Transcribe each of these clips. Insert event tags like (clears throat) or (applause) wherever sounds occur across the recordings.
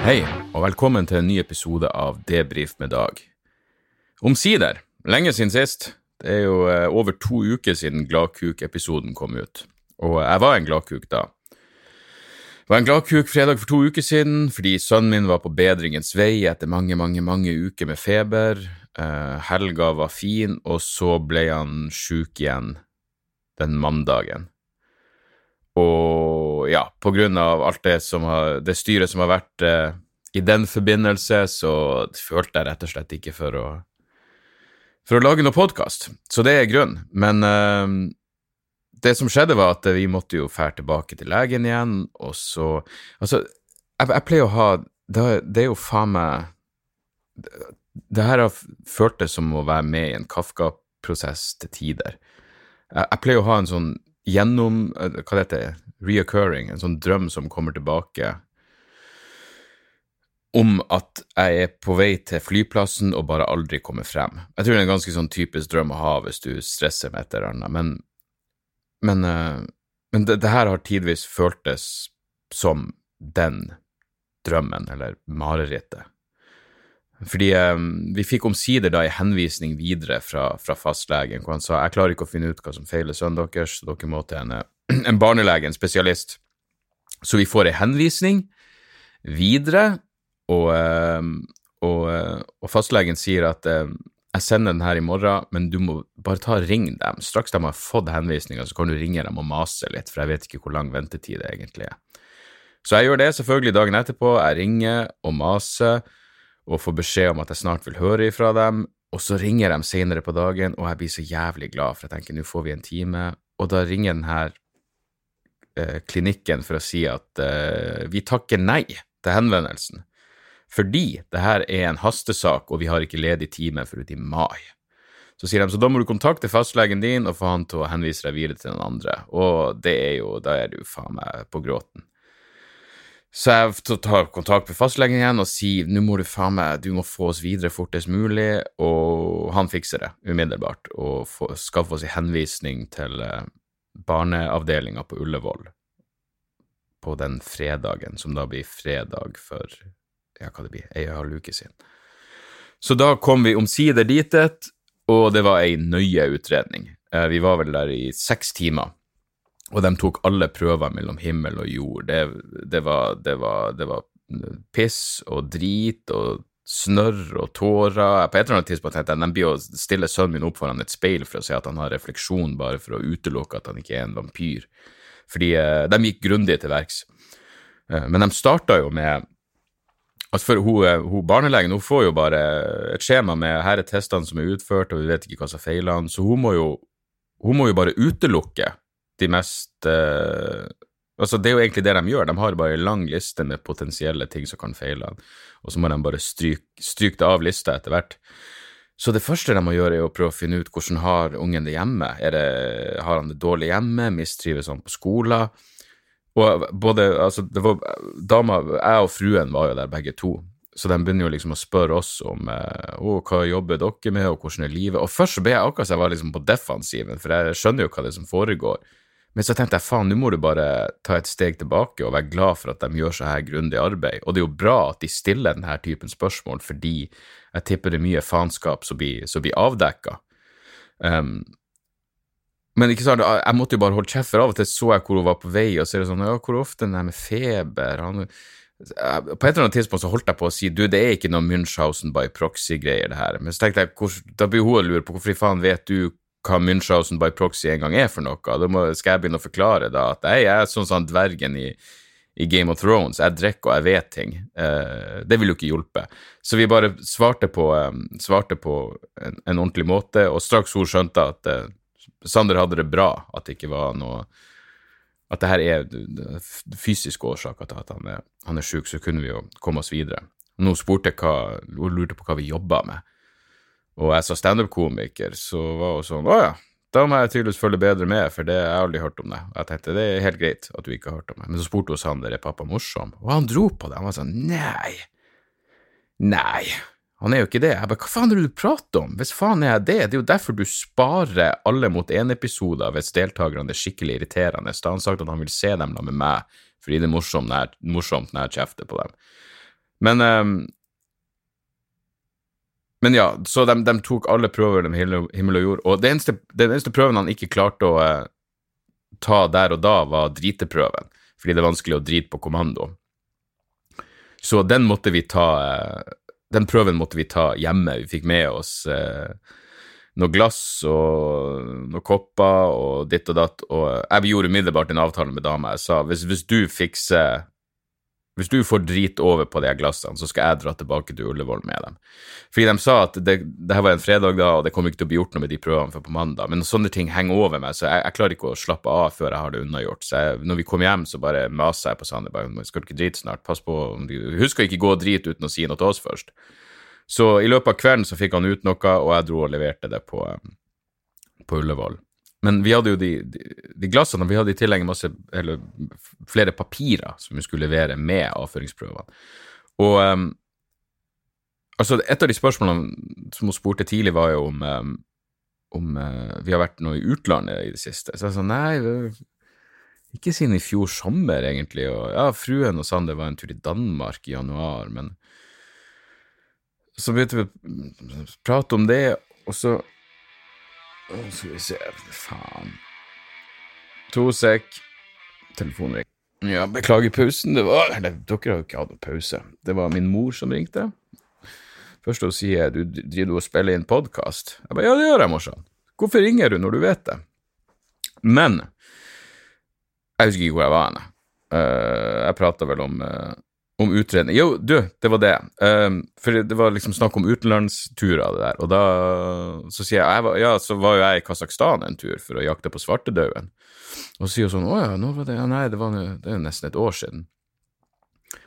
Hei, og velkommen til en ny episode av Debrif med Dag. Omsider, lenge siden sist. Det er jo eh, over to uker siden Gladkuk-episoden kom ut, og jeg var en gladkuk da. Jeg var en gladkuk fredag for to uker siden fordi sønnen min var på bedringens vei etter mange, mange, mange uker med feber. Eh, helga var fin, og så ble han sjuk igjen den mandagen. Og ja, på grunn av alt det, som har, det styret som har vært eh, i den forbindelse, så følte jeg rett og slett ikke for å for å lage noe podkast. Så det er grunnen. Men eh, det som skjedde, var at vi måtte jo fære tilbake til legen igjen, og så Altså, jeg, jeg pleier å ha det, det er jo faen meg det, det her har føltes som å være med i en Kafka-prosess til tider. Jeg, jeg pleier å ha en sånn gjennom eh, Hva det heter Reoccurring. En sånn drøm som kommer tilbake om at jeg er på vei til flyplassen og bare aldri kommer frem. Jeg tror det er en ganske sånn typisk drøm å ha hvis du stresser med et eller annet, men, men, eh, men det, det her har tidvis føltes som den drømmen, eller marerittet. Fordi um, vi fikk omsider da en henvisning videre fra, fra fastlegen, hvor han sa jeg klarer ikke å finne ut hva som feiler sønnen deres, så dere må til en, eh, (clears throat) en barnelege, en spesialist. Så vi får en henvisning videre, og, eh, og, eh, og fastlegen sier at eh, jeg sender den her i morgen, men du må bare ta og ring dem. Straks de har fått henvisninga, så kan du ringe dem og mase litt, for jeg vet ikke hvor lang ventetid det egentlig er. Så jeg gjør det selvfølgelig dagen etterpå. Jeg ringer og maser og får beskjed om at jeg snart vil høre ifra dem. Og så ringer de senere på dagen, og jeg blir så jævlig glad, for jeg tenker nå får vi en time. Og da ringer den her eh, klinikken for å si at eh, vi takker nei til henvendelsen. Fordi det her er en hastesak, og vi har ikke ledig time før ut i mai. Så sier de så da må du kontakte fastlegen din og få han til å henvise deg videre til den andre. Og det er jo, da er du faen meg på gråten. Så jeg tar kontakt med fastlegen igjen og sier nå må du faen meg, du må få oss videre fortest mulig, og han fikser det umiddelbart og få, skaffe oss en henvisning til eh, barneavdelinga på Ullevål på den fredagen, som da blir fredag for ja, hva det blir, ei og en halv uke siden. Så da kom vi omsider dit, og det var ei nøye utredning. Eh, Vi var vel der i seks timer, og de tok alle prøver mellom himmel og jord. Det, det, var, det, var, det var piss og drit og snørr og tårer. På et eller annet tidspunkt tenkte jeg de blir å stille sønnen min opp foran et speil for å se at han har refleksjon, bare for å utelukke at han ikke er en vampyr. Fordi eh, de gikk grundig til verks. Eh, Men de starta jo med Altså for hun, eh, hun Barnelegen hun får jo bare et skjema med her er testene som er utført, og vi vet ikke hva som feiler han, så hun må jo, hun må jo bare utelukke de mest eh, Altså, det er jo egentlig det de gjør, de har bare en lang liste med potensielle ting som kan feile og så må de bare stryke, stryke det av lista etter hvert. Så det første de må gjøre, er å prøve å finne ut hvordan har ungen det hjemme. Er det, har han det dårlig hjemme? Mistrives han på skolen? Og både, altså, det var, dama, jeg og fruen var jo der begge to, så de begynner jo liksom å spørre oss om eh, hva jobber dere med, og hvordan er livet? Og først så ble jeg akkurat så jeg var liksom på defensiven, for jeg skjønner jo hva det er som foregår. Men så tenkte jeg faen, nå må du bare ta et steg tilbake og være glad for at de gjør så her grundig arbeid. Og det er jo bra at de stiller denne typen spørsmål, fordi jeg tipper det er mye faenskap som blir, som blir avdekka. Um, men ikke sant, jeg måtte jo bare holde kjeft, for av og til så jeg hvor hun var på vei, og så er det sånn ja, hvor ofte den der med feber han, På et eller annet tidspunkt så holdt jeg på å si du, det er ikke noe Münchhausen by proxy-greier, det her. Men så tenkte jeg, hvor, da blir hun og lurer på hvorfor i faen vet du hva Munchhausen by proxy en gang er for noe. Da må, skal jeg begynne å forklare da at jeg er sånn som dvergen i, i, Game of Thrones. Jeg drikker og jeg vet ting. Eh, det ville jo ikke hjulpet. Så vi bare svarte på, um, svarte på en, en, ordentlig måte, og straks hun skjønte at uh, Sander hadde det bra, at det ikke var noe At det her er fysiske årsaker til at han er, han er sjuk, så kunne vi jo komme oss videre. Nå spurte hva, hun lurte på hva vi jobba med og jeg sa standup-komiker, så var hun sånn Å ja, da må jeg tydeligvis følge bedre med, for det har jeg aldri hørt om det. Og jeg tenkte det er helt greit at du ikke har hørt om det. Men så spurte hun Sander er pappa morsom, og han dro på det. Han var sånn nei, nei, han er jo ikke det. Jeg bare hva faen er det du prater om? Hvis faen er jeg det? Det er jo derfor du sparer alle mot én-episoder hvis deltakerne er skikkelig irriterende. Da har han sagt at han vil se dem med meg fordi det er morsomt når jeg kjefter på dem. Men um, men ja, så de, de tok alle prøver de himmel og jord, og eneste, den eneste prøven han ikke klarte å eh, ta der og da, var driteprøven, fordi det er vanskelig å drite på kommando. Så den måtte vi ta eh, Den prøven måtte vi ta hjemme. Vi fikk med oss eh, noe glass og noen kopper og ditt og datt, og jeg gjorde umiddelbart en avtale med dama. Jeg sa hvis, hvis du fikser hvis du får drit over på de glassene, så skal jeg dra tilbake til Ullevål med dem. Fordi de sa at det, det her var en fredag da, og det kommer ikke til å bli gjort noe med de prøvene før på mandag. Men sånne ting henger over meg, så jeg, jeg klarer ikke å slappe av før jeg har det unnagjort. Så jeg, når vi kom hjem, så bare maser jeg på Sander. bare, Skal du ikke drite snart? Pass på. Husk å ikke gå og drite uten å si noe til oss først. Så i løpet av kvelden så fikk han ut noe, og jeg dro og leverte det på, på Ullevål. Men vi hadde jo de, de, de glassene, vi hadde i tillegg masse, eller flere papirer som vi skulle levere med avføringsprøvene. Og um, altså, et av de spørsmålene som hun spurte tidlig, var jo om, um, om uh, vi har vært noe i utlandet i det siste. Så jeg sa nei, ikke siden i fjor sommer, egentlig. Og ja, fruen og Sander var en tur i Danmark i januar, men så begynte vi å prate om det, og så skal vi se Faen. To sek. Telefonen ringer. Ja, beklager pausen. Det var Eller, dere har jo ikke hatt noen pause. Det var min mor som ringte. Først hun sier du driver og spiller inn podkast. Jeg bare ja, det gjør jeg, morsan. Hvorfor ringer du når du vet det? Men jeg husker ikke hvor jeg var hen. Uh, jeg prata vel om uh, om utredning Jo, du, det var det. Um, for det var liksom snakk om utenlandsturer det der. Og da så sier jeg, jeg ja, så var jo jeg i Kasakhstan en tur for å jakte på svartedauden. Og så sier hun sånn Å ja, nå var det ja, Nei, det var det er nesten et år siden.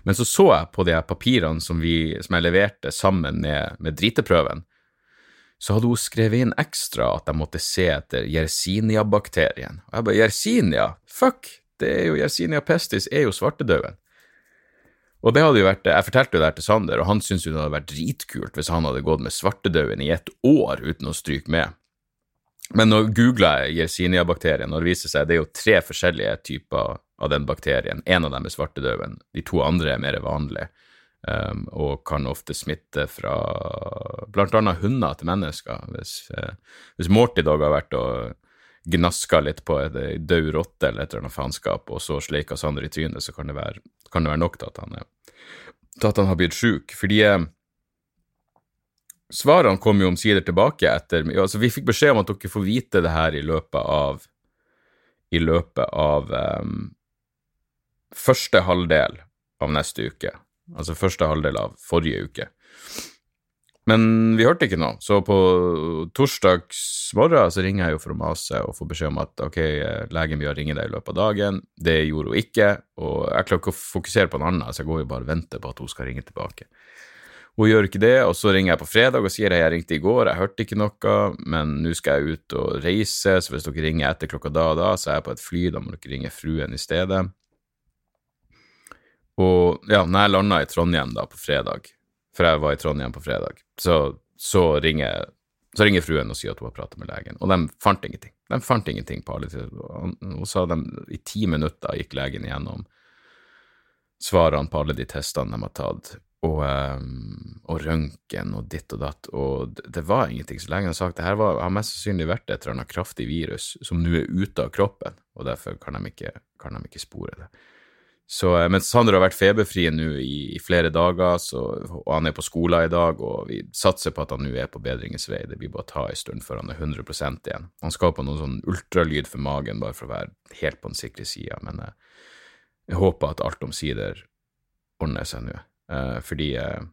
Men så så jeg på de papirene som, vi, som jeg leverte sammen med, med driteprøven, så hadde hun skrevet inn ekstra at jeg måtte se etter Yersinia-bakterien. Og jeg bare Yersinia? Fuck! Det er jo Yersinia pestis er jo svartedauden. Og det hadde jo vært, Jeg fortalte jo det her til Sander, og han syntes jo det hadde vært dritkult hvis han hadde gått med svartedauden i et år uten å stryke med. Men nå googla jeg Yersinia-bakterien, og det viser seg det er jo tre forskjellige typer av den bakterien. En av dem er svartedauden, de to andre er mer vanlige um, og kan ofte smitte fra annet hunder til mennesker. Hvis, uh, hvis Morty Dog har vært og gnaska litt på en død rotte eller et eller annet faenskap, og så sleika Sander i trynet, så kan det være, kan det være nok til at han er til at han har blitt sjuk. Fordi eh, svarene kom jo omsider tilbake etter altså Vi fikk beskjed om at dere får vite det her i løpet av i løpet av um, første halvdel av neste uke. Altså første halvdel av forrige uke. Men vi hørte ikke noe, så på torsdags morgen så ringer jeg jo for å mase og få beskjed om at ok, legen vil ringe deg i løpet av dagen. Det gjorde hun ikke, og jeg klarer ikke å fokusere på en annen, så jeg går jo bare og venter på at hun skal ringe tilbake. Hun gjør ikke det, og så ringer jeg på fredag og sier at jeg ringte i går, jeg hørte ikke noe, men nå skal jeg ut og reise, så hvis dere ringer etter klokka da og da, så er jeg på et fly, da må dere ringe fruen i stedet. Og ja, når jeg landa i Trondheim da på fredag, for jeg var i Trondheim på fredag, så, så, ringer, så ringer, fruen og sier at hun har pratet med legen, og de fant ingenting. De fant ingenting på alle tider. Hun sa de i ti minutter gikk legen igjennom svarene på alle de testene de har tatt, og, um, og røntgen og ditt og datt, og det, det var ingenting. Så legen har sagt det her var, har mest sannsynlig vært et eller annet kraftig virus som nå er ute av kroppen, og derfor kan de ikke, kan de ikke spore det. Så, eh, men Sander har vært feberfri nå i, i, flere dager, så, og han er på skolen i dag, og vi satser på at han nå er på bedringens vei. Det blir bare å ta en stund før han er 100% igjen. Han skal på noen sånn ultralyd for magen, bare for å være helt på den sikre sida, men jeg, eh, jeg, håper at alt omsider ordner seg nå, eh, fordi eh,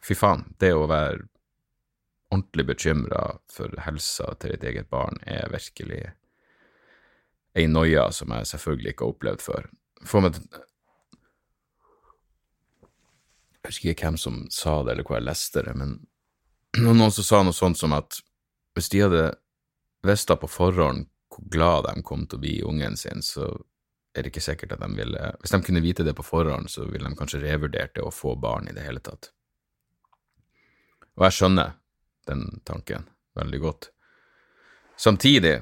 fy faen, det å være ordentlig bekymra for helsa til ditt eget barn er virkelig ei noia som jeg selvfølgelig ikke har opplevd før få meg til Jeg husker ikke hvem som sa det, eller hvor jeg leste det, men (clears throat) noen som sa noe sånt som at hvis de hadde visst på forhånd hvor glad de kom til å bli ungen sin, så er det ikke sikkert at de ville Hvis de kunne vite det på forhånd, så ville de kanskje revurdert det å få barn i det hele tatt. Og jeg skjønner den tanken veldig godt. Samtidig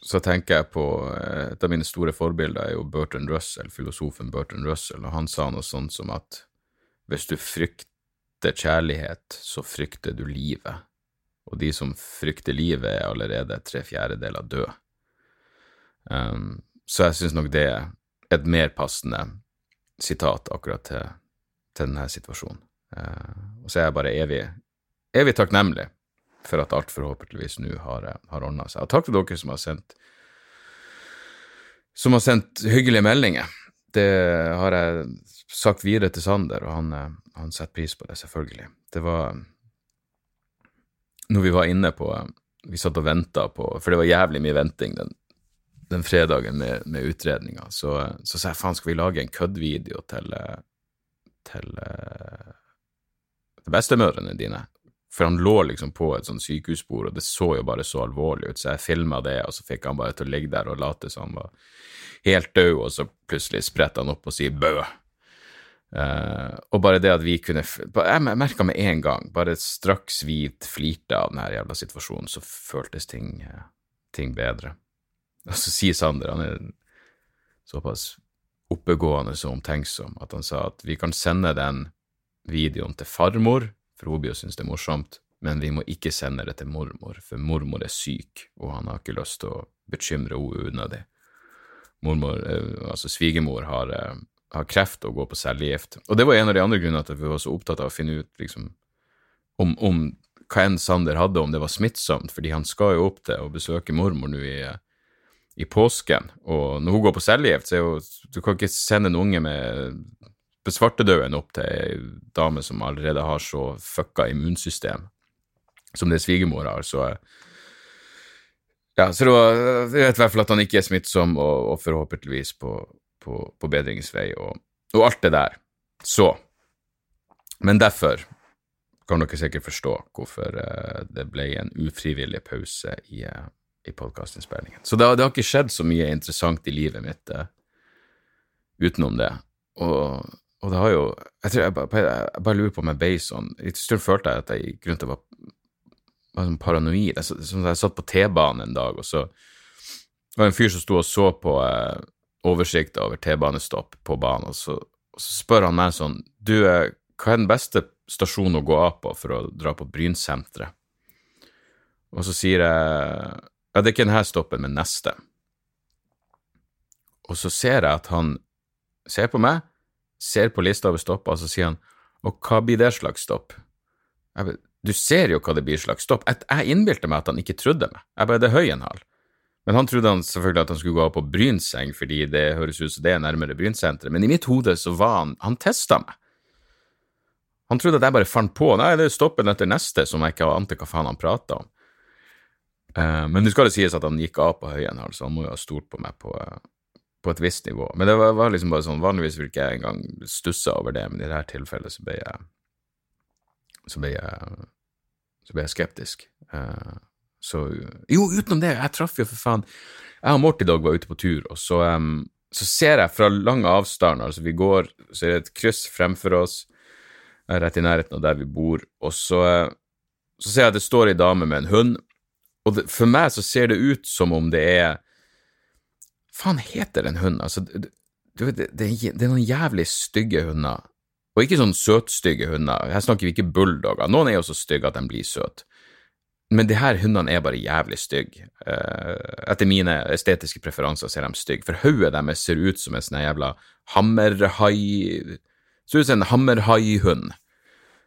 så tenker jeg på eh, Et av mine store forbilder er jo Bertrand Russell, filosofen Bertrand Russell, og han sa noe sånt som at hvis du frykter kjærlighet, så frykter du livet, og de som frykter livet, er allerede tre fjerdedeler døde. Um, så jeg syns nok det er et mer passende sitat akkurat til, til denne situasjonen. Uh, og så er jeg bare evig, evig takknemlig for at alt forhåpentligvis nå har, har ordna seg. Og takk til dere som har sendt som har sendt hyggelige meldinger. Det har jeg sagt videre til Sander, og han, han setter pris på det, selvfølgelig. Det var Når vi var inne på Vi satt og venta på For det var jævlig mye venting den, den fredagen med, med utredninga. Så, så sa jeg faen, skal vi lage en køddvideo til, til bestemødrene dine? For han lå liksom på et sånt sykehusbord, og det så jo bare så alvorlig ut, så jeg filma det, og så fikk han bare til å ligge der og late som han var helt død, og så plutselig spretter han opp og sier bø. Uh, og bare det at vi kunne Jeg merka med en gang, bare straks vi flirte av denne jævla situasjonen, så føltes ting, uh, ting bedre. Og så sier Sander, han er såpass oppegående og omtenksom, at han sa at vi kan sende den videoen til farmor jo synes det er morsomt, men vi må ikke sende det til mormor, for mormor er syk, og han har ikke lyst til å bekymre henne unødig. Mormor, eh, altså svigermor, har, eh, har, kreft og går på cellegift. Og det var en av de andre grunnene til at vi var så opptatt av å finne ut liksom, om, om hva enn Sander hadde, om det var smittsomt, fordi han skal jo opp til å besøke mormor nå i, i påsken, og når hun går på cellegift, så er jo Du kan ikke sende en unge med svartedauden opp til ei dame som allerede har så fucka immunsystem som det svigermor har, så Ja, så det var, jeg vet i hvert fall at han ikke er smittsom, og, og forhåpentligvis på, på, på bedringens vei, og, og, alt det der. Så Men derfor kan dere sikkert forstå hvorfor uh, det ble en ufrivillig pause i, uh, i podkastinnspillingen. Så det, det, har ikke skjedd så mye interessant i livet mitt uh, utenom det. Og og det har jo Jeg, jeg, bare, jeg bare lurer på om jeg ble sånn I stund følte jeg at jeg gikk rundt og var, var sånn paranoid. Jeg, sånn, jeg satt på T-banen en dag, og så det var en fyr som sto og så på eh, oversikta over T-banestopp på banen, og så, og så, spør han meg sånn Du, eh, hva er den beste stasjonen å gå av på for å dra på Brynsenteret? Og så sier jeg ja, det er ikke denne stoppen, men neste. Og så ser jeg at han ser på meg, ser på lista over stopper, og så sier han og hva blir det slags stopp? Jeg, du ser jo hva det blir slags stopp. Jeg, jeg innbilte meg at han ikke trodde meg. Jeg bare, det er høy en hal. Men han trodde han selvfølgelig at han skulle gå opp på Brynseng, fordi det høres ut som det er nærmere Brynsenteret. Men i mitt hode så var han Han testa meg. Han trodde at jeg bare fant på Nei, det er stoppen etter neste, som jeg ikke ante hva faen han prata om. Uh, men nå skal det sies at han gikk av på Høyenhall, så han må jo ha stolt på meg på, uh, på et visst nivå. Men det var, var liksom bare sånn, vanligvis vil ikke jeg engang stusse over det, men i dette tilfellet så ble jeg så ble jeg, så ble jeg skeptisk. Uh, så Jo, utenom det, jeg traff jo for faen Jeg og Morty Dog var ute på tur, og så, um, så ser jeg fra lang avstand, altså vi går, så er det et kryss fremfor oss, rett i nærheten av der vi bor, og så, så ser jeg at det står ei dame med en hund, og det, for meg så ser det ut som om det er faen heter den hunden? Altså, du, det, det, det, er noen jævlig stygge hunder. Og ikke sånn søtstygge hunder. Her snakker vi ikke bulldogger. Noen er jo så stygge at de blir søte. men de her hundene er bare jævlig stygge. Uh, etter mine estetiske preferanser ser de stygge, for hodet deres ser ut som en sånn jævla hammerhai Ser ut som en hammerhaihund.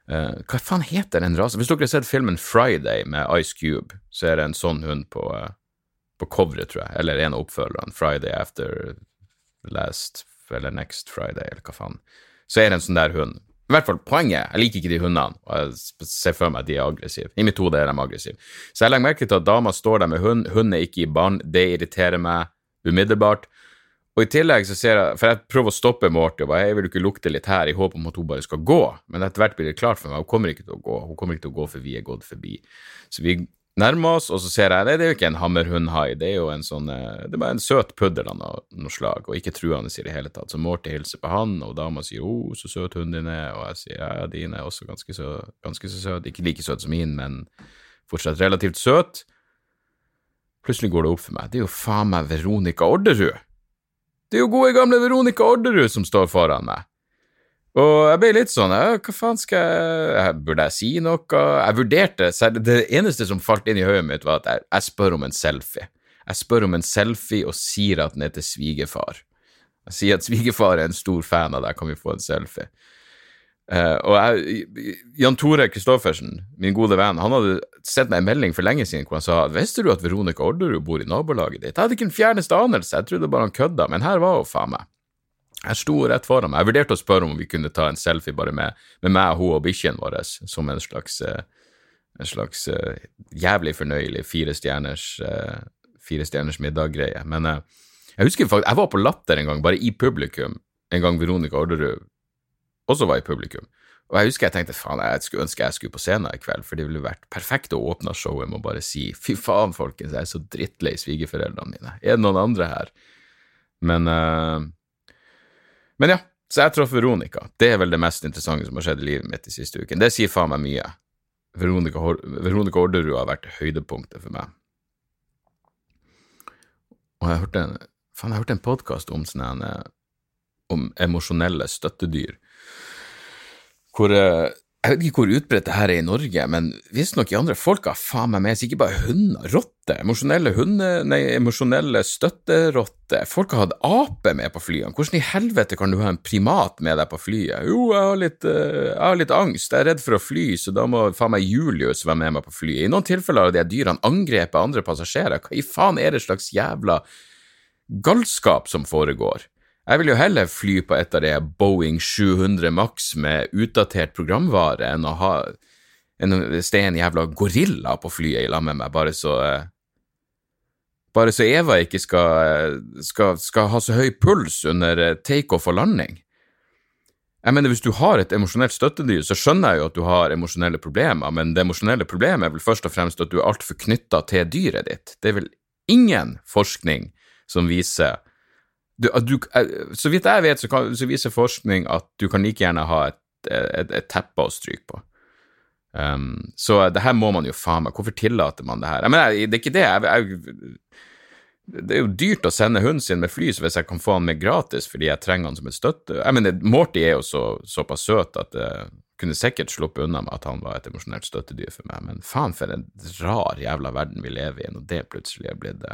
Uh, hva faen heter den rasen? Hvis dere har sett filmen Friday med Ice Cube, så er det en sånn hund på, uh, på coveret, tror jeg, eller en av oppfølgerne, Friday After Last eller Next Friday, eller hva faen. Så er det en sånn der hund. I hvert fall poenget, jeg liker ikke de hundene, og jeg ser for meg at de er aggressive. I mitt hode er de aggressive. Så jeg legger merke til at dama står der med hund, hund er ikke i barn, det irriterer meg umiddelbart. Og i tillegg så ser jeg, for jeg prøver å stoppe Morty og bare, jeg vil ikke lukte litt her i håp om at hun bare skal gå, men etter hvert blir det klart for meg, hun kommer ikke til å gå, hun kommer ikke til å gå for vi er gått forbi. Så vi nærmer oss, og så ser jeg nei, det er jo ikke en hammerhundhai, det er jo en sånn eh, Det er bare en søt puddel av noe, noe, slag, og ikke truende i det hele tatt. Så Morty hilser på han, og dama sier 'Å, oh, så søt hunden din er', og jeg sier 'Ja, din er også ganske så, ganske så søt'. Ikke like søt som min, men fortsatt relativt søt. Plutselig går det opp for meg, det er jo faen meg Veronica Orderud! Det er jo gode, gamle Veronica Orderud som står foran meg. Og jeg ble litt sånn Hva faen skal jeg Burde jeg si noe? Jeg vurderte Det eneste som falt inn i hodet mitt, var at jeg, jeg, spør om en selfie. Jeg spør om en selfie og sier at den er til svigerfar. Jeg sier at svigerfar er en stor fan av deg, kan vi få en selfie? Uh, og jeg, Jan Tore Christoffersen, min gode venn, han hadde sendt meg en melding for lenge siden hvor han sa visste du at Veronica Orderud bor i nabolaget ditt? Jeg hadde ikke en fjerneste anelse, jeg trodde bare han kødda, men her var hun faen meg. Jeg sto rett foran meg. Jeg vurderte å spørre om vi kunne ta en selfie bare med, med meg, hun og bikkjen vår, som en slags, eh, en slags uh, jævlig fornøyelig fire stjerners, uh, fire middag-greie. Men jeg husker faktisk, jeg var på Latter en gang, bare i publikum, en gang Veronica Orderud også var i publikum. Og jeg husker jeg tenkte faen, jeg skulle ønske jeg skulle på scenen i kveld, for det ville vært perfekt å åpne showet med å bare si fy faen, folkens, jeg er så drittlei svigerforeldrene mine. Er det noen andre her? Men men ja, så jeg traff Veronica. Det er vel det mest interessante som har skjedd i livet mitt de siste ukene. Det sier faen meg mye. Veronica, Veronica Orderud har vært høydepunktet for meg. Og jeg hørte en, faen, jeg hørte en podkast om sånne om emosjonelle støttedyr, hvor eh, jeg vet ikke hvor utbredt det her er i Norge, men visstnok i andre folk har faen meg med seg ikke bare hunder, rotter, emosjonelle hunder, nei, emosjonelle støtterotter. Folk har hatt ape med på flyene. Hvordan i helvete kan du ha en primat med deg på flyet? Jo, jeg har litt, uh, jeg har litt angst, jeg er redd for å fly, så da må faen meg Julius være med meg på flyet. I noen tilfeller har de dyrene angrepet andre passasjerer. Hva i faen er det slags jævla galskap som foregår? Jeg vil jo heller fly på et av de Boeing 700 Max med utdatert programvare enn å ha enn å en jævla gorilla på flyet i lag med meg, bare så eh, Bare så Eva ikke skal, eh, skal, skal ha så høy puls under eh, takeoff og landing. Jeg mener, Hvis du har et emosjonelt støttedyr, så skjønner jeg jo at du har emosjonelle problemer, men det emosjonelle problemet er vel først og fremst at du er altfor knytta til dyret ditt. Det er vel ingen forskning som viser du, du, eh, så vidt jeg vet, så, kan, så, viser forskning at du kan like gjerne ha et, et, et teppe å stryke på. Um, så det her må man jo faen meg Hvorfor tillater man det her? Jeg mener, det er ikke det. Jeg, jeg, det er jo dyrt å sende hunden sin med fly, så hvis jeg kan få han med gratis fordi jeg trenger han som et støtte Jeg mener, Morty er jo så, såpass søt at jeg kunne sikkert sluppet unna med at han var et emosjonelt støttedyr for meg, men faen for en rar jævla verden vi lever i når det plutselig er blitt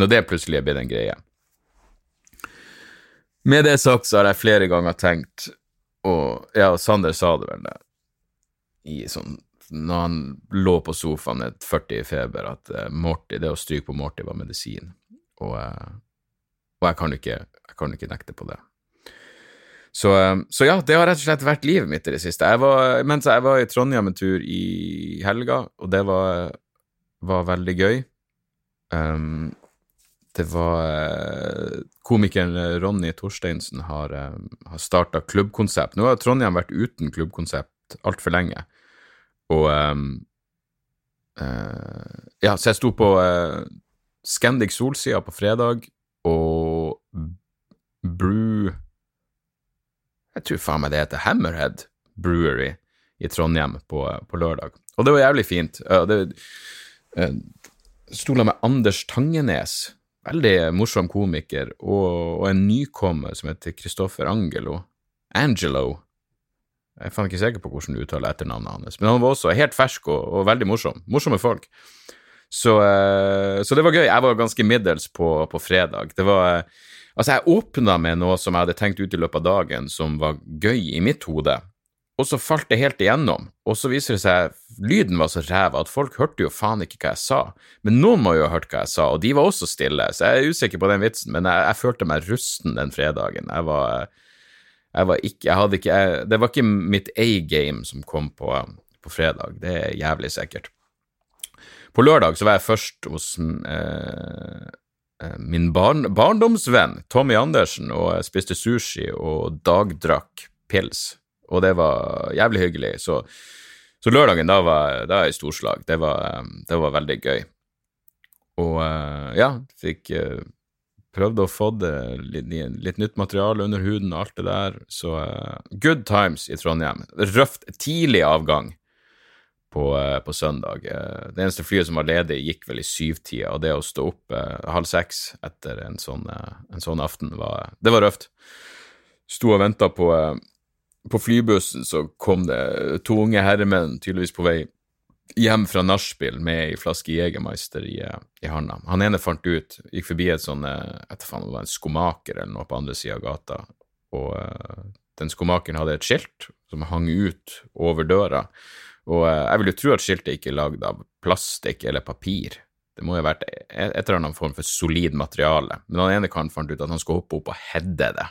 Når det plutselig er blitt en greie. Med det sagt så har jeg flere ganger tenkt, og ja, Sander sa det vel det, i sånn når han lå på sofaen med 40 i feber, at uh, Morty, det å stryke på Morty var medisin. Og, uh, og jeg, kan ikke, jeg, kan ikke, nekte på det. Så, uh, så, ja, det har rett og slett vært livet mitt i det siste. Jeg var, mens jeg var i Trondheim en tur i helga, og det var, var veldig gøy. Um, det var eh, Komikeren Ronny Torsteinsen har, eh, har starta klubbkonsept. Nå har Trondheim vært uten klubbkonsept altfor lenge. Og Ja, så jeg sto på Scandic Solsida på fredag, og Brew Jeg tror faen meg det heter Hammerhead Brewery i Trondheim på, på lørdag. Og det var jævlig fint. Det uh, stola med Anders Tangenes veldig morsom komiker, og, og en nykommer som heter Christoffer Angelo. Angelo. Jeg er faen ikke sikker på hvordan du uttaler etternavnet hans, men han var også helt fersk og, og veldig morsom. Morsomme folk. Så, uh, så, det var gøy. Jeg var ganske middels på, på fredag. Det var uh, Altså, jeg åpna med noe som jeg hadde tenkt ut i løpet av dagen som var gøy i mitt hode, og så falt det helt igjennom, og så viser det seg lyden var så ræva at folk hørte jo faen ikke hva jeg sa, men noen må jo ha hørt hva jeg sa, og de var også stille, så jeg er usikker på den vitsen, men jeg, jeg følte meg rusten den fredagen. Jeg var, jeg var ikke Jeg hadde ikke jeg, Det var ikke mitt A-game som kom på, på, fredag, det er jævlig sikkert. På lørdag så var jeg først hos eh, eh min barn, barndomsvenn Tommy Andersen og spiste sushi og dagdrakk pils og det var jævlig hyggelig. Så, så lørdagen, da var, jeg i storslag. Det var, det var veldig gøy. Og eh, ja, fikk eh, prøvd å få det litt, litt, nytt materiale under huden og alt det der. Så uh, good times i Trondheim. Røft tidlig avgang på, på søndag. Det eneste flyet som var ledig, gikk vel i syvtida, og det å stå opp halv seks etter en sånn, en sånn aften, var, det var røft. Sto og venta på på flybussen så kom det to unge herremenn, tydeligvis på vei hjem fra nachspiel med ei flaske Jegermeister i, i handa. Han ene fant ut, gikk forbi et sånn etter faen, det var en skomaker eller noe på andre sida av gata, og uh, den skomakeren hadde et skilt som hang ut over døra, og uh, jeg vil jo tro at skiltet ikke er lagd av plastikk eller papir. Det må jo ha vært et eller annet form for solid materiale, men han ene karen fant ut at han skulle hoppe opp og hedde det.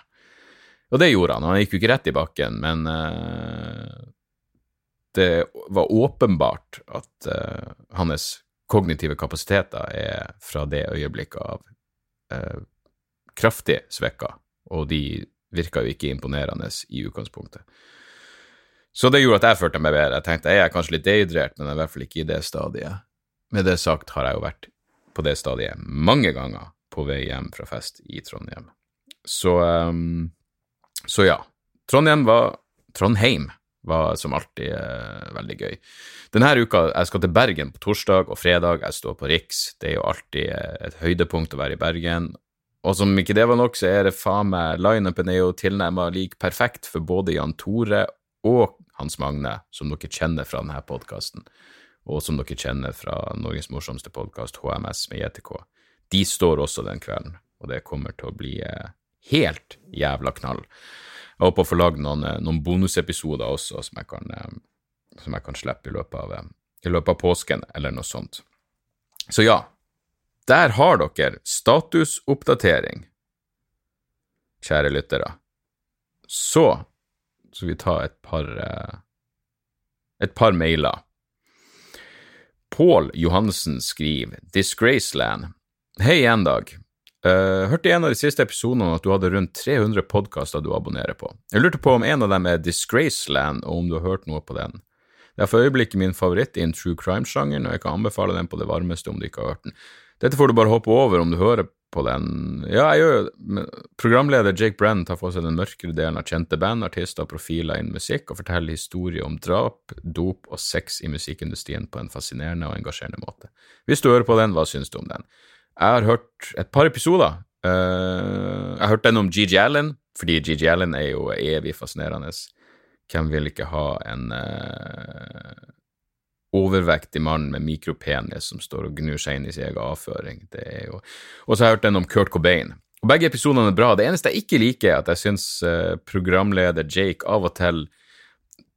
Og det gjorde han. Han gikk jo ikke rett i bakken, men uh, det var åpenbart at uh, hans kognitive kapasiteter er fra det øyeblikket av uh, kraftig svekka, og de virka jo ikke imponerende i utgangspunktet. Så det gjorde at jeg følte meg bedre. Jeg tenkte jeg er kanskje litt dehydrert, men jeg er i hvert fall ikke i det stadiet. Med det sagt har jeg jo vært på det stadiet mange ganger på vei hjem fra fest i Trondheim. Så um, så ja. Trondheim var Trondheim var som alltid eh, veldig gøy. Denne uka jeg skal til Bergen på torsdag og fredag, jeg står på Riks. Det er jo alltid eh, et høydepunkt å være i Bergen. Og som ikke det var nok, så er det faen meg Lineupen er jo tilnærma lik perfekt for både Jan Tore og Hans Magne, som dere kjenner fra denne podkasten, og som dere kjenner fra Norges morsomste podkast, HMS med JTK. De står også den kvelden, og det kommer til å bli eh, helt jævla knall. Jeg håper å få lagd noen, eh, noen, bonusepisoder også som jeg, kan, eh, som jeg kan slippe i løpet, av, eh, i løpet av påsken, eller noe sånt. Så ja, der har dere statusoppdatering, kjære lyttere. Så skal vi ta et par et par mailer. Pål Johansen skriver Disgraceland. Hei igjen, Dag. Uh, hørte i en av de siste episodene at du hadde rundt 300 podkaster du abonnerer på. Jeg lurte på om en av dem er Disgraceland, og om du har hørt noe på den. Det er for øyeblikket min favoritt i en true crime-sjangeren, og jeg kan anbefale den på det varmeste om du ikke har hørt den. Dette får du bare hoppe over om du hører på den. Ja, jeg gjør det. Programleder Jake Brenn tar for seg den mørkere delen av kjente band, artister og profiler innen musikk, og forteller historier om drap, dop og sex i musikkindustrien på en fascinerende og engasjerende måte. Hvis du hører på den, hva syns du om den? Jeg har hørt et par episoder. Uh, jeg hørt den om GG Allen, fordi GG Allen er jo evig fascinerende. Hvem vil ikke ha en uh, overvektig mann med mikropenis som står og gnur seg inn i sin egen avføring? Det er jo Og så har jeg hørt den om Kurt Cobain. Og Begge episodene er bra. Det eneste jeg ikke liker, er at jeg syns uh, programleder Jake av og til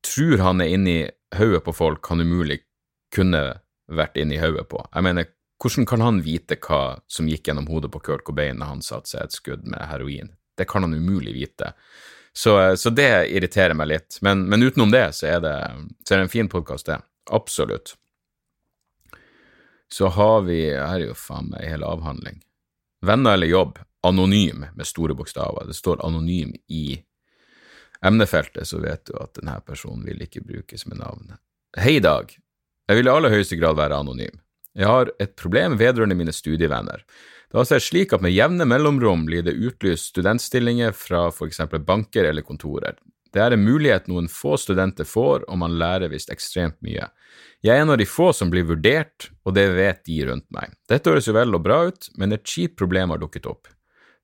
tror han er inni hodet på folk han umulig kunne vært inni hodet på. Jeg mener, hvordan kan han vite hva som gikk gjennom hodet på Kurt Cobain når han satte seg et skudd med heroin? Det kan han umulig vite. Så, så det irriterer meg litt. Men, men, utenom det så er det, så er det en fin podkast, det. Absolutt. Så har vi Her er jo faen meg en hel avhandling. Venner eller jobb? Anonym, med store bokstaver. Det står anonym i emnefeltet, så vet du at denne personen vil ikke brukes med navn. Hei, Dag. Jeg vil i aller høyeste grad være anonym. Jeg har et problem vedrørende mine studievenner. Det har seg slik at med jevne mellomrom blir det utlyst studentstillinger fra for eksempel banker eller kontorer. Det er en mulighet noen få studenter får, og man lærer visst ekstremt mye. Jeg er en av de få som blir vurdert, og det vet de rundt meg. Dette høres jo vel og bra ut, men et kjipt problem har dukket opp.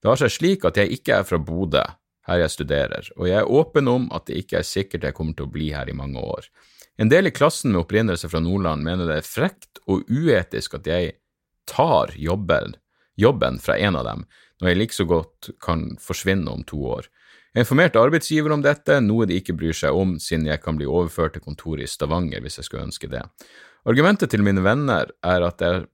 Det har seg slik at jeg ikke er fra Bodø, her jeg studerer, og jeg er åpen om at det ikke er sikkert jeg kommer til å bli her i mange år. En del i klassen med opprinnelse fra Nordland mener det er frekt og uetisk at jeg tar jobben, jobben fra en av dem, når jeg like så godt kan forsvinne om to år. Jeg informerte arbeidsgiver om dette, noe de ikke bryr seg om, siden jeg kan bli overført til kontoret i Stavanger hvis jeg skulle ønske det. Argumentet til mine venner er at det er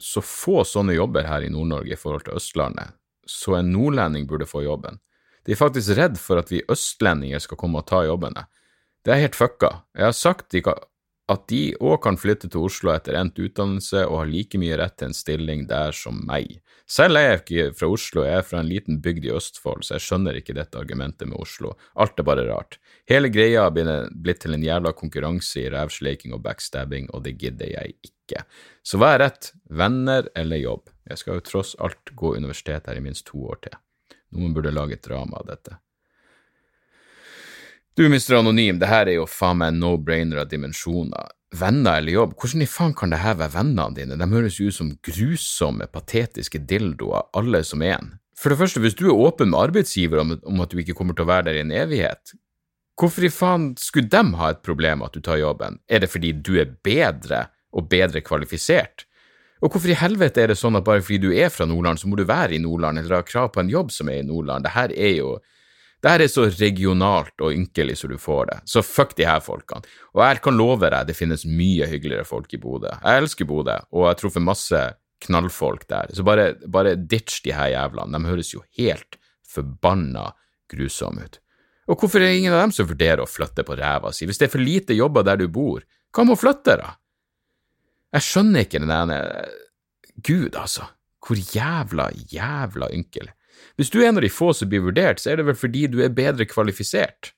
så få sånne jobber her i Nord-Norge i forhold til Østlandet, så en nordlending burde få jobben. De er faktisk redd for at vi østlendinger skal komme og ta jobbene. Det er helt fucka. Jeg har sagt de kan, at de òg kan flytte til Oslo etter endt utdannelse og har like mye rett til en stilling der som meg. Selv er jeg ikke fra Oslo, jeg er fra en liten bygd i Østfold, så jeg skjønner ikke dette argumentet med Oslo. Alt er bare rart. Hele greia har blitt til en jævla konkurranse i rævsleiking og backstabbing, og det gidder jeg ikke. Så hva er rett, venner eller jobb? Jeg skal jo tross alt gå universitet her i minst to år til. Noen burde lage et drama av dette. Du, Mr. Anonym, det her er jo faen meg no-brainer av dimensjoner. Venner eller jobb, hvordan i faen kan det her være vennene dine? De høres jo ut som grusomme, patetiske dildoer, alle som en. For det første, hvis du er åpen med arbeidsgiver om, om at du ikke kommer til å være der i en evighet, hvorfor i faen skulle dem ha et problem med at du tar jobben? Er det fordi du er bedre og bedre kvalifisert? Og hvorfor i helvete er det sånn at bare fordi du er fra Nordland, så må du være i Nordland eller ha krav på en jobb som er i Nordland? Det her er jo det her er så regionalt og ynkelig som du får det, så fuck de her folkene. Og jeg kan love deg, det finnes mye hyggeligere folk i Bodø. Jeg elsker Bodø, og jeg har truffet masse knallfolk der, så bare, bare ditch de her jævlene, de høres jo helt forbanna grusomme ut. Og hvorfor er det ingen av dem som vurderer å flytte på ræva si? Hvis det er for lite jobber der du bor, hva med å flytte, da? Jeg skjønner ikke den ene Gud, altså. Hvor jævla, jævla ynkelig. Hvis du er en av de få som blir vurdert, så er det vel fordi du er bedre kvalifisert.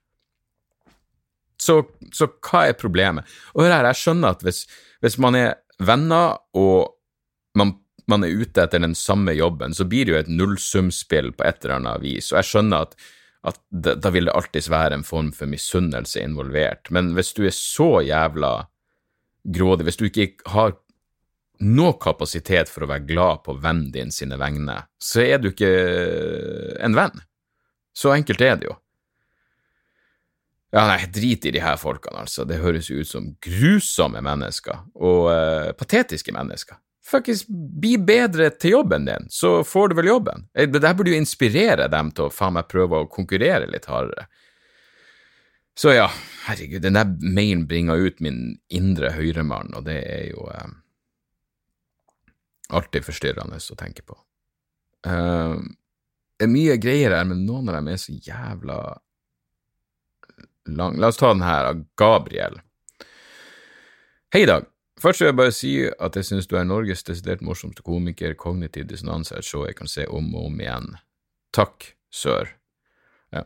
Så, så hva er problemet? Og hør her, jeg skjønner at hvis, hvis man er venner og man, man, er ute etter den samme jobben, så blir det jo et nullsumspill på et eller annet vis, og jeg skjønner at, at da vil det alltids være en form for misunnelse involvert, men hvis du er så jævla grådig, hvis du ikke har noe kapasitet for å være glad på vennen din sine vegne, så er du ikke en venn. Så enkelt er det jo. Ja, nei, drit i de her folkene, altså. Det høres jo ut som grusomme mennesker, og uh, patetiske mennesker. Fuckings, bli bedre til jobben din, så får du vel jobben. Eh, det her burde jo inspirere dem til å faen meg prøve å konkurrere litt hardere. Så ja, herregud, den der mailen bringer ut min indre høyremann, og det er jo uh, alltid forstyrrende å tenke på. Uh, det er mye greier her, men noen av dem er så jævla lang. La oss ta den her av Gabriel. Hei, Dag. Først vil jeg bare si at jeg synes du er Norges desidert morsomste komiker. Kognitiv dissonanse er et show jeg kan se om og om igjen. Takk, sør.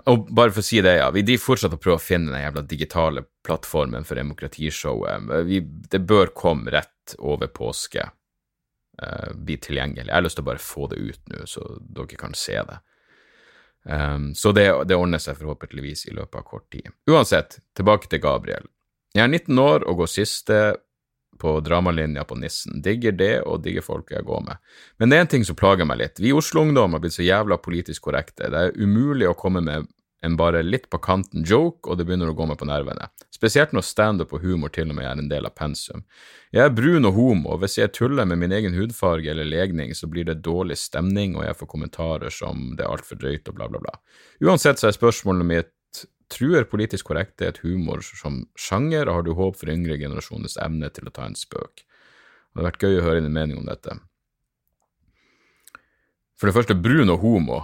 Og bare for å si det, ja, vi driver fortsatt og prøver å finne den jævla digitale plattformen for demokratishowet. Vi, det bør komme rett over påske uh, bli tilgjengelig. Jeg har lyst til å bare få det ut nå, så dere kan se det. Um, så det, det, ordner seg forhåpentligvis i løpet av kort tid. Uansett, tilbake til Gabriel. Jeg er 19 år og går siste på dramalinja på Nissen. Digger det, og digger folket jeg går med. Men det er en ting som plager meg litt. Vi Oslo-ungdom har blitt så jævla politisk korrekte. Det er umulig å komme med en bare litt på kanten joke, og det begynner å gå meg på nervene. Spesielt når standup og humor til og med er en del av pensum. Jeg er brun og homo, og hvis jeg tuller med min egen hudfarge eller legning, så blir det dårlig stemning, og jeg får kommentarer som det er altfor drøyt og bla, bla, bla. Uansett så er spørsmålet mitt truer politisk korrekthet humor som sjanger, og har du håp for yngre generasjoners evne til å ta en spøk? Det hadde vært gøy å høre din mening om dette. For det første, brun og homo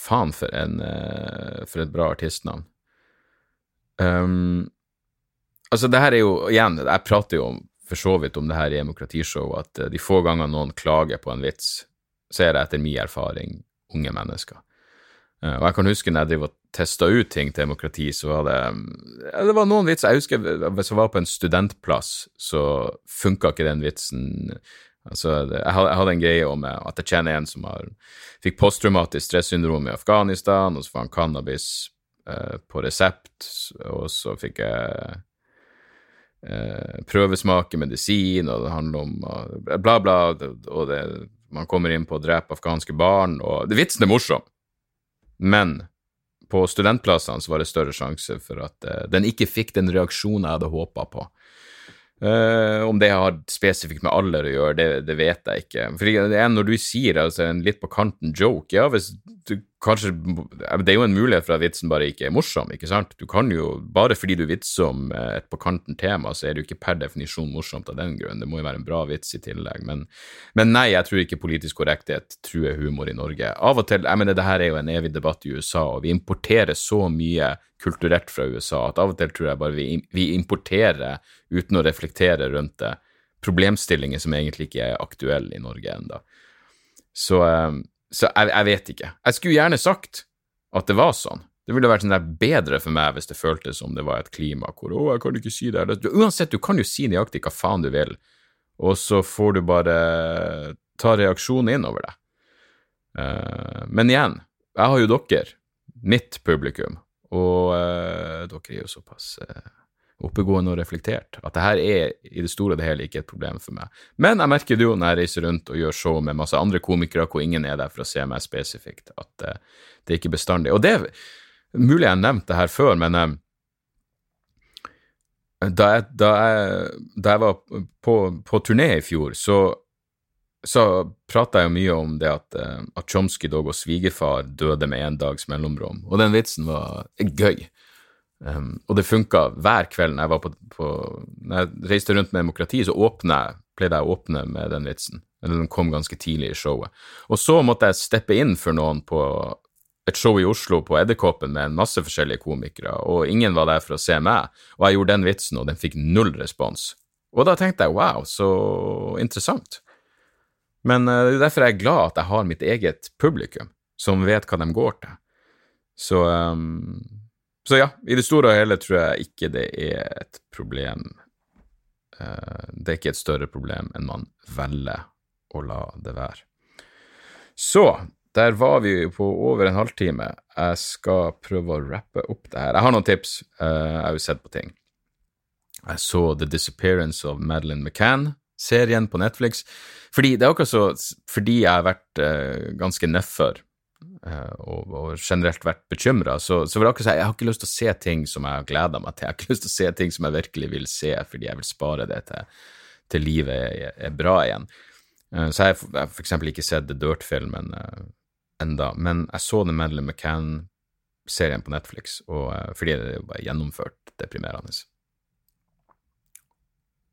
Faen for, en, uh, for et bra artistnavn. Um, altså, det her er jo Igjen, jeg prater jo for så vidt om det her i demokratishow, at uh, de få ganger noen klager på en vits, så er det etter min erfaring unge mennesker. Uh, og jeg kan huske når jeg driver og testa ut ting til demokrati, så var det ja, Det var noen vitser Jeg husker hvis jeg var på en studentplass, så funka ikke den vitsen Altså, jeg hadde en greie om at jeg kjenner en som har, fikk posttraumatisk stressyndrom i Afghanistan, og så får han cannabis eh, på resept, og så fikk jeg eh, prøvesmake medisin, og det handler om uh, bla, bla, og det, man kommer inn på å drepe afghanske barn, og det, vitsen er morsom, men på studentplassene så var det større sjanse for at uh, den ikke fikk den reaksjonen jeg hadde håpa på. Uh, om det har spesifikt med alder å gjøre, det, det vet jeg ikke. For det er når du sier altså, en litt på kanten joke, ja, hvis du kanskje Det er jo en mulighet for at vitsen bare ikke er morsom, ikke sant? Du kan jo, Bare fordi du vitser om et på kanten tema, så er det jo ikke per definisjon morsomt av den grunn. Det må jo være en bra vits i tillegg. Men, men nei, jeg tror ikke politisk korrekthet truer humor i Norge. Av og til Jeg mener, det her er jo en evig debatt i USA, og vi importerer så mye kulturelt fra USA at av og til tror jeg bare vi, vi importerer uten å reflektere rundt det, problemstillinger som egentlig ikke er aktuelle i Norge ennå. Så, så jeg, jeg, vet ikke. Jeg skulle gjerne sagt at det var sånn. Det ville vært sånn der bedre for meg hvis det føltes som det var et klima hvor 'Å, jeg kan ikke si det'. Uansett, du kan jo si nøyaktig hva faen du vil, og så får du bare ta reaksjonen innover deg. Uh, men igjen, jeg har jo dere, mitt publikum, og uh, dere er jo såpass uh, oppegående og reflektert at det her er i det store og det hele ikke et problem for meg. Men jeg merker det jo når jeg reiser rundt og gjør show med masse andre komikere hvor ingen er der for å se meg spesifikt, at uh, det er ikke bestandig. Og det er mulig jeg har nevnt det her før, men da jeg, da, jeg, da jeg, var på, på turné i fjor, så så prata jeg jo mye om det at, uh, at Chomsky dog og svigerfar døde med en dags mellomrom, og den vitsen var gøy. Um, og det funka hver kveld når jeg på, på Når jeg reiste rundt med demokrati, så åpne, pleide jeg å åpne med den vitsen. Den kom ganske tidlig i showet. Og så måtte jeg steppe inn for noen på et show i Oslo på Edderkoppen med en masse forskjellige komikere, og ingen var der for å se meg, og jeg gjorde den vitsen, og den fikk null respons. Og da tenkte jeg wow, så interessant. Men uh, det er derfor jeg er glad at jeg har mitt eget publikum, som vet hva de går til. Så, um, så ja, i det store og hele tror jeg ikke det er et problem. Uh, det er ikke et større problem enn man velger å la det være. Så der var vi på over en halvtime. Jeg skal prøve å rappe opp det her. Jeg har noen tips. Uh, jeg har jo sett på ting. Jeg så The Disappearance of Madeleine McCann, serien på Netflix. Fordi det er akkurat så Fordi jeg har vært uh, ganske uh, og, og, generelt vært bekymra, så, så vil jeg akkurat si jeg har ikke lyst til å se ting som jeg har gleda meg til. Jeg har ikke lyst til å se ting som jeg virkelig vil se, fordi jeg vil spare det til, til livet er, er, bra igjen. Uh, så jeg har for eksempel ikke sett The Dirt-filmen uh, enda, men jeg så The Madeleine McCann-serien på Netflix, og, fordi det er jo bare gjennomført deprimerende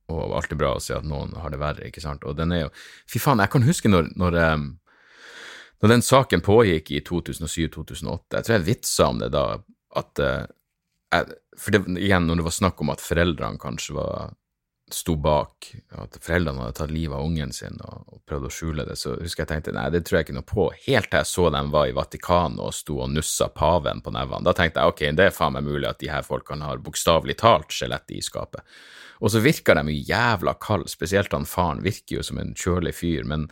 og alltid bra å se at noen har det verre, ikke sant. Og den er jo Fy faen, jeg kan huske når, når, når den saken pågikk i 2007-2008, jeg tror jeg vitsa om det da, at uh, jeg, For det, igjen, når det var snakk om at foreldrene kanskje var sto bak, at foreldrene hadde tatt livet av ungen sin og, og prøvd å skjule det, så husker jeg tenkte nei, det tror jeg ikke noe på, helt til jeg så dem var i Vatikanet og sto og nussa paven på nevene. Da tenkte jeg ok, det er faen meg mulig at de her folkene har bokstavelig talt skjelett i skapet. Og så virker de jo jævla kalde, spesielt han faren virker jo som en kjølig fyr, men,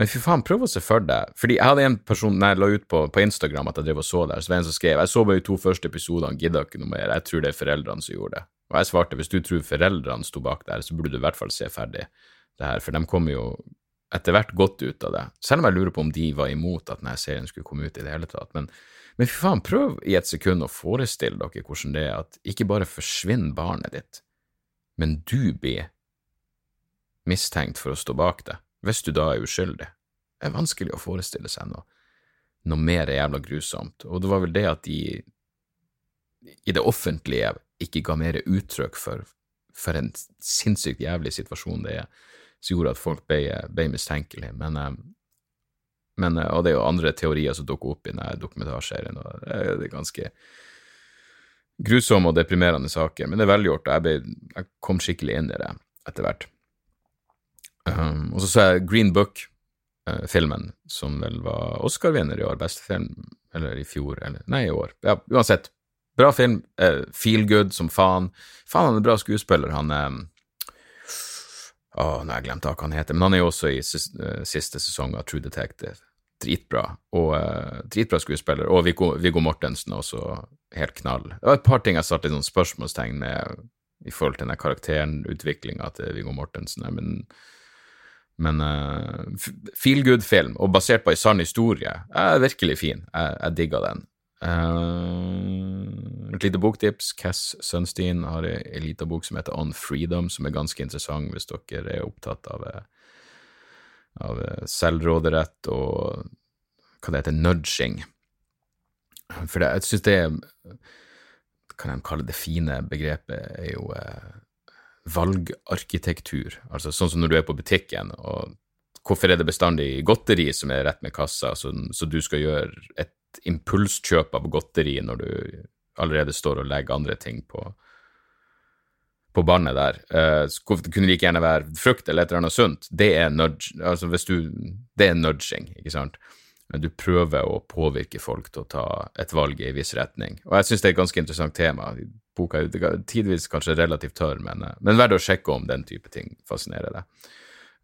men fy faen, prøv å se for deg Fordi jeg hadde en person når jeg la ut på, på Instagram at jeg drev og så der, så var det en som skrev jeg så bare de to første episodene, gidder ikke noe mer, jeg tror det er foreldrene som gjorde det. Og jeg svarte hvis du tror foreldrene sto bak der, så burde du i hvert fall se ferdig det her, for de kommer jo etter hvert godt ut av det. Selv om jeg lurer på om de var imot at denne serien skulle komme ut i det hele tatt. Men, men fy faen, prøv i et sekund å forestille dere hvordan det er at ikke bare forsvinner barnet ditt, men du blir mistenkt for å stå bak det, hvis du da er uskyldig. Det er vanskelig å forestille seg noe, noe mer jævla grusomt, og det var vel det at de i det offentlige ikke ga mer uttrykk for, for en sinnssykt jævlig situasjon det er, som gjorde at folk ble, ble mistenkelige. Men, eh, men, eh, og det er jo andre teorier som dukker opp i denne dokumentarserien, og det er ganske grusomme og deprimerende saker, men det er velgjort, og jeg, ble, jeg kom skikkelig inn i det etter hvert. Um, og så så jeg Green Book-filmen, uh, som vel var Oscar-vinner i år, beste film, eller i fjor, eller nei, i år. Ja, uansett. Bra film. Uh, feel good som faen. Faen, han er bra skuespiller, han um, Å, nå har jeg glemt hva han heter, men han er jo også i uh, siste sesong av True Detective. Dritbra. Og uh, dritbra skuespiller. Og Viggo, Viggo Mortensen også helt knall. Det var et par ting jeg satte litt sånn spørsmålstegn med i forhold til den karakterenutviklinga til Viggo Mortensen. Men, men uh, feel good-film, og basert på ei sann historie, er virkelig fin. Jeg, jeg digga den. Uh, et lite boktips. Cass Sunstein har ei lita bok som heter On Freedom, som er ganske interessant hvis dere er opptatt av, av selvråderett og hva det heter, nudging. For det, jeg syns det kan de kalle det fine begrepet, er jo eh, valgarkitektur. Altså sånn som når du er på butikken, og hvorfor er det bestandig godteri som er rett med kassa, så, så du skal gjøre et impulskjøp av godteri når du allerede står og legger andre ting på, på båndet der. Uh, det kunne like gjerne være frukt eller et eller annet sunt. Det er nudge, altså hvis du, det er nudging, ikke sant. Du prøver å påvirke folk til å ta et valg i en viss retning. Og jeg syns det er et ganske interessant tema. Boka er tidvis kanskje relativt tørr, men, uh, men verdt å sjekke om den type ting fascinerer deg.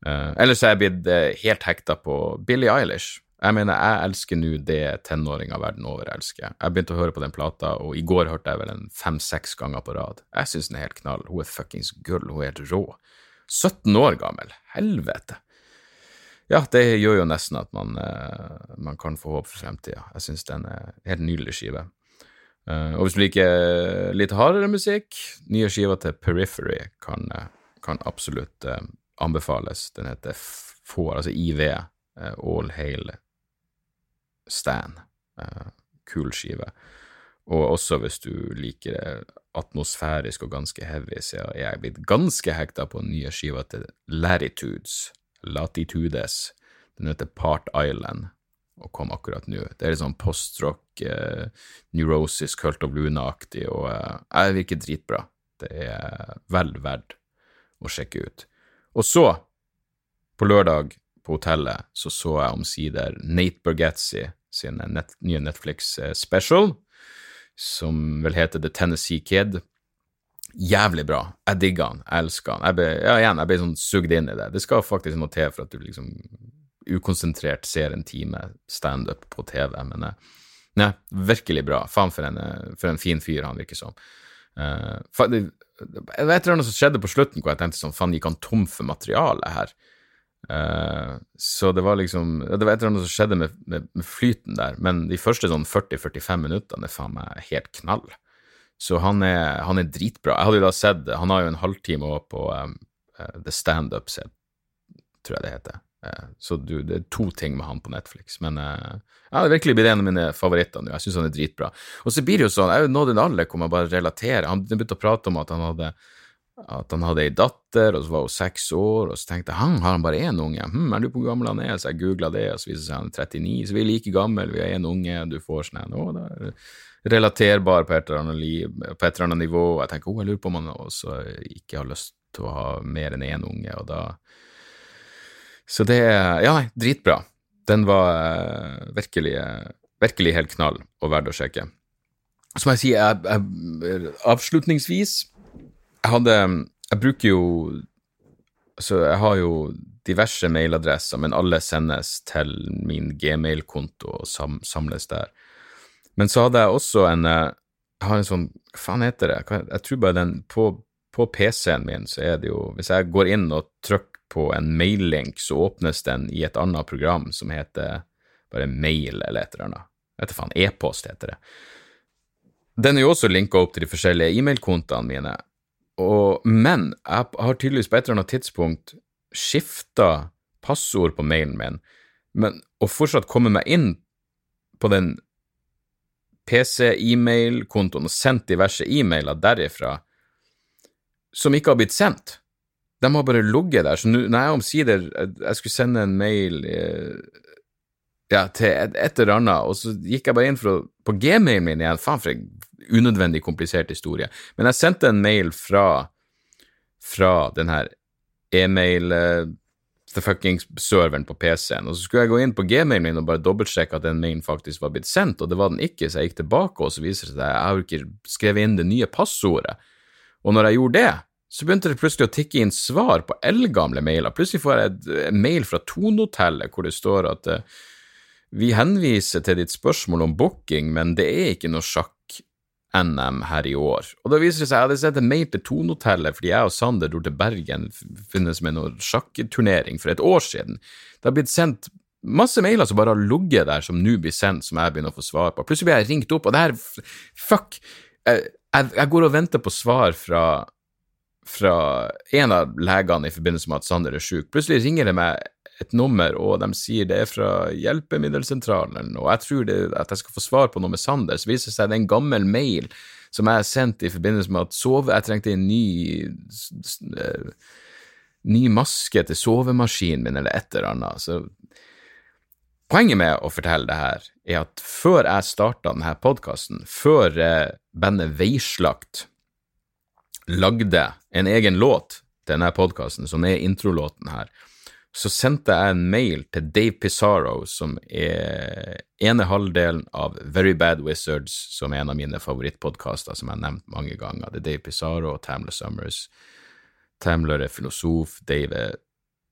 Uh, ellers er jeg blitt helt hekta på Billie Eilish. Jeg mener, jeg elsker nå det tenåringer verden over elsker. Jeg begynte å høre på den plata, og i går hørte jeg vel en fem-seks ganger på rad. Jeg syns den er helt knall. Hun er fuckings gull, hun er helt rå. 17 år gammel, helvete. Ja, det gjør jo nesten at man, uh, man kan få håp for fremtida. Jeg syns den er helt nydelig skive. Uh, og hvis du liker litt hardere musikk, nye skiver til Periphery kan, uh, kan absolutt anbefales. Den heter FOR, altså IV, All Hail Stan. Kul skive. Og også hvis du liker det atmosfærisk og ganske heavy, så er jeg blitt ganske hekta på nye skiva til Latitudes, Latitudes. Den heter Part Island og kom akkurat nå. Det er litt sånn postrock, eh, neurosis, Cult of Luna-aktig, og jeg virker dritbra. Det er vel verdt å sjekke ut. Og så, på lørdag, på hotellet, så så jeg omsider Nate Bergetzi sin net, nye Netflix eh, som vel heter The Tennessee Kid. Jævlig bra. Jeg digger han. Jeg elsker han. Jeg ble, ja, igjen, jeg ble sånn sugd inn i det. Det skal faktisk noe til for at du liksom ukonsentrert ser en time standup på TV, men eh, nei, virkelig bra. Faen for en, eh, for en fin fyr han virker som. Uh, det, var et eller annet som skjedde på slutten hvor jeg tenkte sånn, faen, gikk han tom for materiale her? Uh, så det var liksom Det var et eller annet som skjedde med, med, med flyten der, men de første sånn 40-45 minuttene er faen meg helt knall. Så han er, han er, dritbra. Jeg hadde jo da sett Han har jo en halvtime òg på um, uh, The Standups, tror jeg det heter. Uh, så du, det er to ting med han på Netflix. Men ja, det er virkelig blitt en av mine favoritter nå. Jeg syns han er dritbra. Og så blir det jo sånn, jeg er jo nådd en alder hvor man bare relaterer. Han begynte å prate om at han hadde at han hadde ei datter, og så var hun seks år, og så tenkte jeg han har han bare én unge, hm, er du på hvor gammel han er, så jeg googla det, og så viser det seg han er 39, så vi er like gamle, vi har én unge, du får sånn en, å, det er relaterbar på et eller annet, liv, på et eller annet nivå, jeg tenker å, jeg lurer på om han også ikke har lyst til å ha mer enn én unge, og da Så det Ja, nei, dritbra. Den var uh, virkelig, uh, virkelig helt knall og verdt å sjekke. Så må jeg si, jeg, jeg, avslutningsvis jeg hadde Jeg bruker jo Altså, jeg har jo diverse mailadresser, men alle sendes til min gmail-konto og sam samles der. Men så hadde jeg også en eh, Jeg har en sånn Hva faen heter det? Jeg tror bare den På, på PC-en min så er det jo Hvis jeg går inn og trykker på en mail-link, så åpnes den i et annet program som heter bare mail eller et eller annet. Vet faen, e-post heter det. Den er jo også linka opp til de forskjellige e-mailkontoene mine, og, men jeg har tydeligvis på et eller annet tidspunkt skifta passord på mailen min, men å fortsatt komme meg inn på den PC-e-mail-kontoen og sendt diverse e-mailer derifra som ikke har blitt sendt. De har bare ligget der. Så når jeg omsider jeg skulle sende en mail eh, ja, til et, eller annet, og så gikk jeg bare inn å, på gmailen min igjen. Faen, for en unødvendig komplisert historie. Men jeg sendte en mail fra, fra den her e-mail uh, the fucking serveren på PC-en, og så skulle jeg gå inn på gmailen min og bare dobbeltsjekke at den mailen faktisk var blitt sendt, og det var den ikke, så jeg gikk tilbake, og så viser det seg at jeg har ikke skrevet inn det nye passordet. Og når jeg gjorde det, så begynte det plutselig å tikke inn svar på eldgamle mailer. Plutselig får jeg en mail fra Tonehotellet hvor det står at uh, vi henviser til ditt spørsmål om booking, men det er ikke noe sjakk NM her i år. Og da viser det seg, Jeg hadde sett en mail til Tonehotellet fordi jeg og Sander dro til Bergen finnes med noen sjakkturnering for et år siden. Det har blitt sendt masse mailer som bare har ligget der, som nå blir sendt, som jeg begynner å få svar på. Plutselig blir jeg ringt opp, og det her Fuck! Jeg, jeg går og venter på svar fra, fra en av legene i forbindelse med at Sander er syk. Plutselig ringer det meg et nummer, og de sier det er fra hjelpemiddelsentralen, og jeg tror det, at jeg skal få svar på noe med Sander. Så viser det seg det er en gammel mail som jeg sendte i forbindelse med at sove, jeg trengte en ny uh, ny maske til sovemaskinen min, eller et eller annet. Så Poenget med å fortelle det her er at før jeg starta denne podkasten, før eh, bandet Veislakt lagde en egen låt til denne podkasten, som er introlåten her, så sendte jeg en mail til Dave Pizarro, som er ene halvdelen av Very Bad Wizards, som er en av mine favorittpodkaster, som jeg har nevnt mange ganger. Det er Dave Pizarro og Tamler Summers. Tamler er filosof, Dave er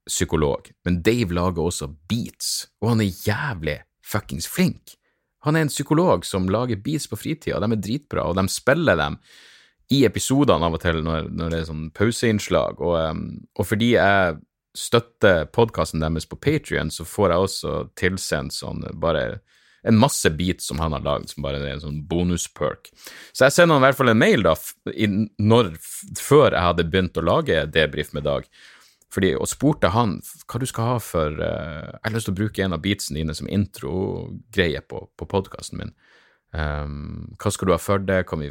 psykolog, men Dave lager også beats, og han er jævlig fuckings flink. Han er en psykolog som lager beats på fritida, de er dritbra, og de spiller dem i episodene av og til når, når det er sånn pauseinnslag, og, og, fordi jeg støtter podkasten deres på Patrion, så får jeg også tilsendt sånn bare en masse beats som han har lagd, som bare er en sånn bonusperk. Så jeg sender han i hvert fall en mail da, når, før jeg hadde begynt å lage debrief med Dag, fordi, og spurte han hva du skal ha for uh, Jeg har lyst til å bruke en av beatsene dine som introgreie på, på podkasten min. Um, hva skal du ha for det? Kan vi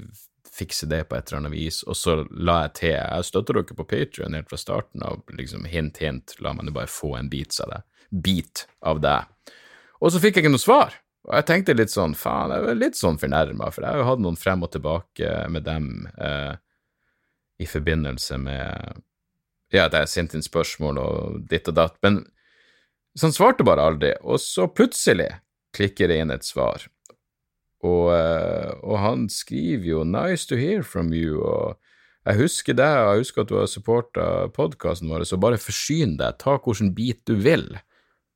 fikse det på et eller annet vis? Og så la jeg til Jeg støtter dere på Patrion helt fra starten av. liksom Hint, hint. La meg bare få en bit av det. Bit av det. Og så fikk jeg ikke noe svar. Og jeg tenkte litt sånn, faen, jeg var litt sånn fornærma, for jeg har jo hatt noen frem og tilbake med dem eh, i forbindelse med ja, at jeg sendte inn spørsmål og ditt og datt, men så han svarte bare aldri, og så plutselig klikker det inn et svar, og, eh, og han skriver jo 'nice to hear from you', og jeg husker deg, og jeg husker at du har supporta podkasten vår, så bare forsyn deg, ta hvilken bit du vil.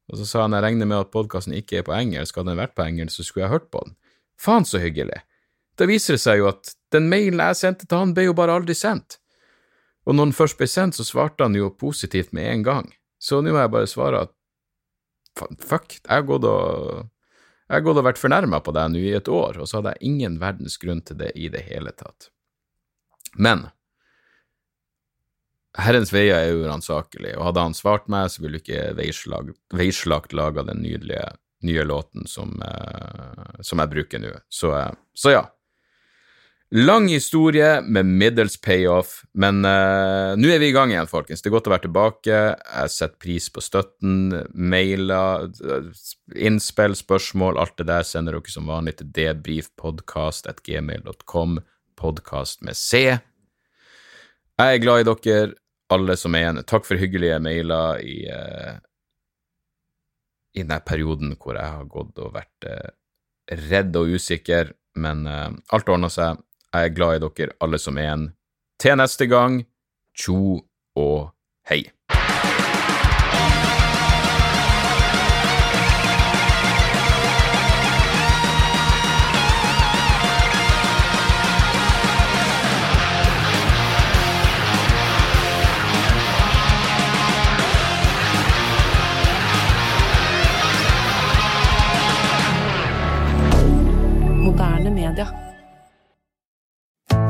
Og så sa han jeg regner med at podkasten ikke er på engelsk, hadde den vært på engelsk, så skulle jeg hørt på den. Faen så hyggelig. Da viser det seg jo at den mailen jeg sendte til han, ble jo bare aldri sendt. Og når den først ble sendt, så svarte han jo positivt med en gang. Så nå må jeg bare svare at fuck, jeg har gått og jeg har gått vært fornærma på deg nå i et år, og så hadde jeg ingen verdens grunn til det i det hele tatt. Men Herrens veier er uransakelig, og hadde han svart meg, så ville ikke Veislagt laga den nydelige nye låten som, eh, som jeg bruker nå. Så, eh, så ja, Lang historie med middels payoff, men uh, nå er vi i gang igjen, folkens. Det er godt å være tilbake. Jeg setter pris på støtten, mailer, innspill, spørsmål, alt det der sender dere som vanlig til debrifpodkast.gmail.com, podkast med C. Jeg er glad i dere, alle som er igjen. Takk for hyggelige mailer i, uh, i denne perioden hvor jeg har gått og vært uh, redd og usikker, men alt ordner seg. Jeg er glad i dere alle som er en. Til neste gang, tjo og hei.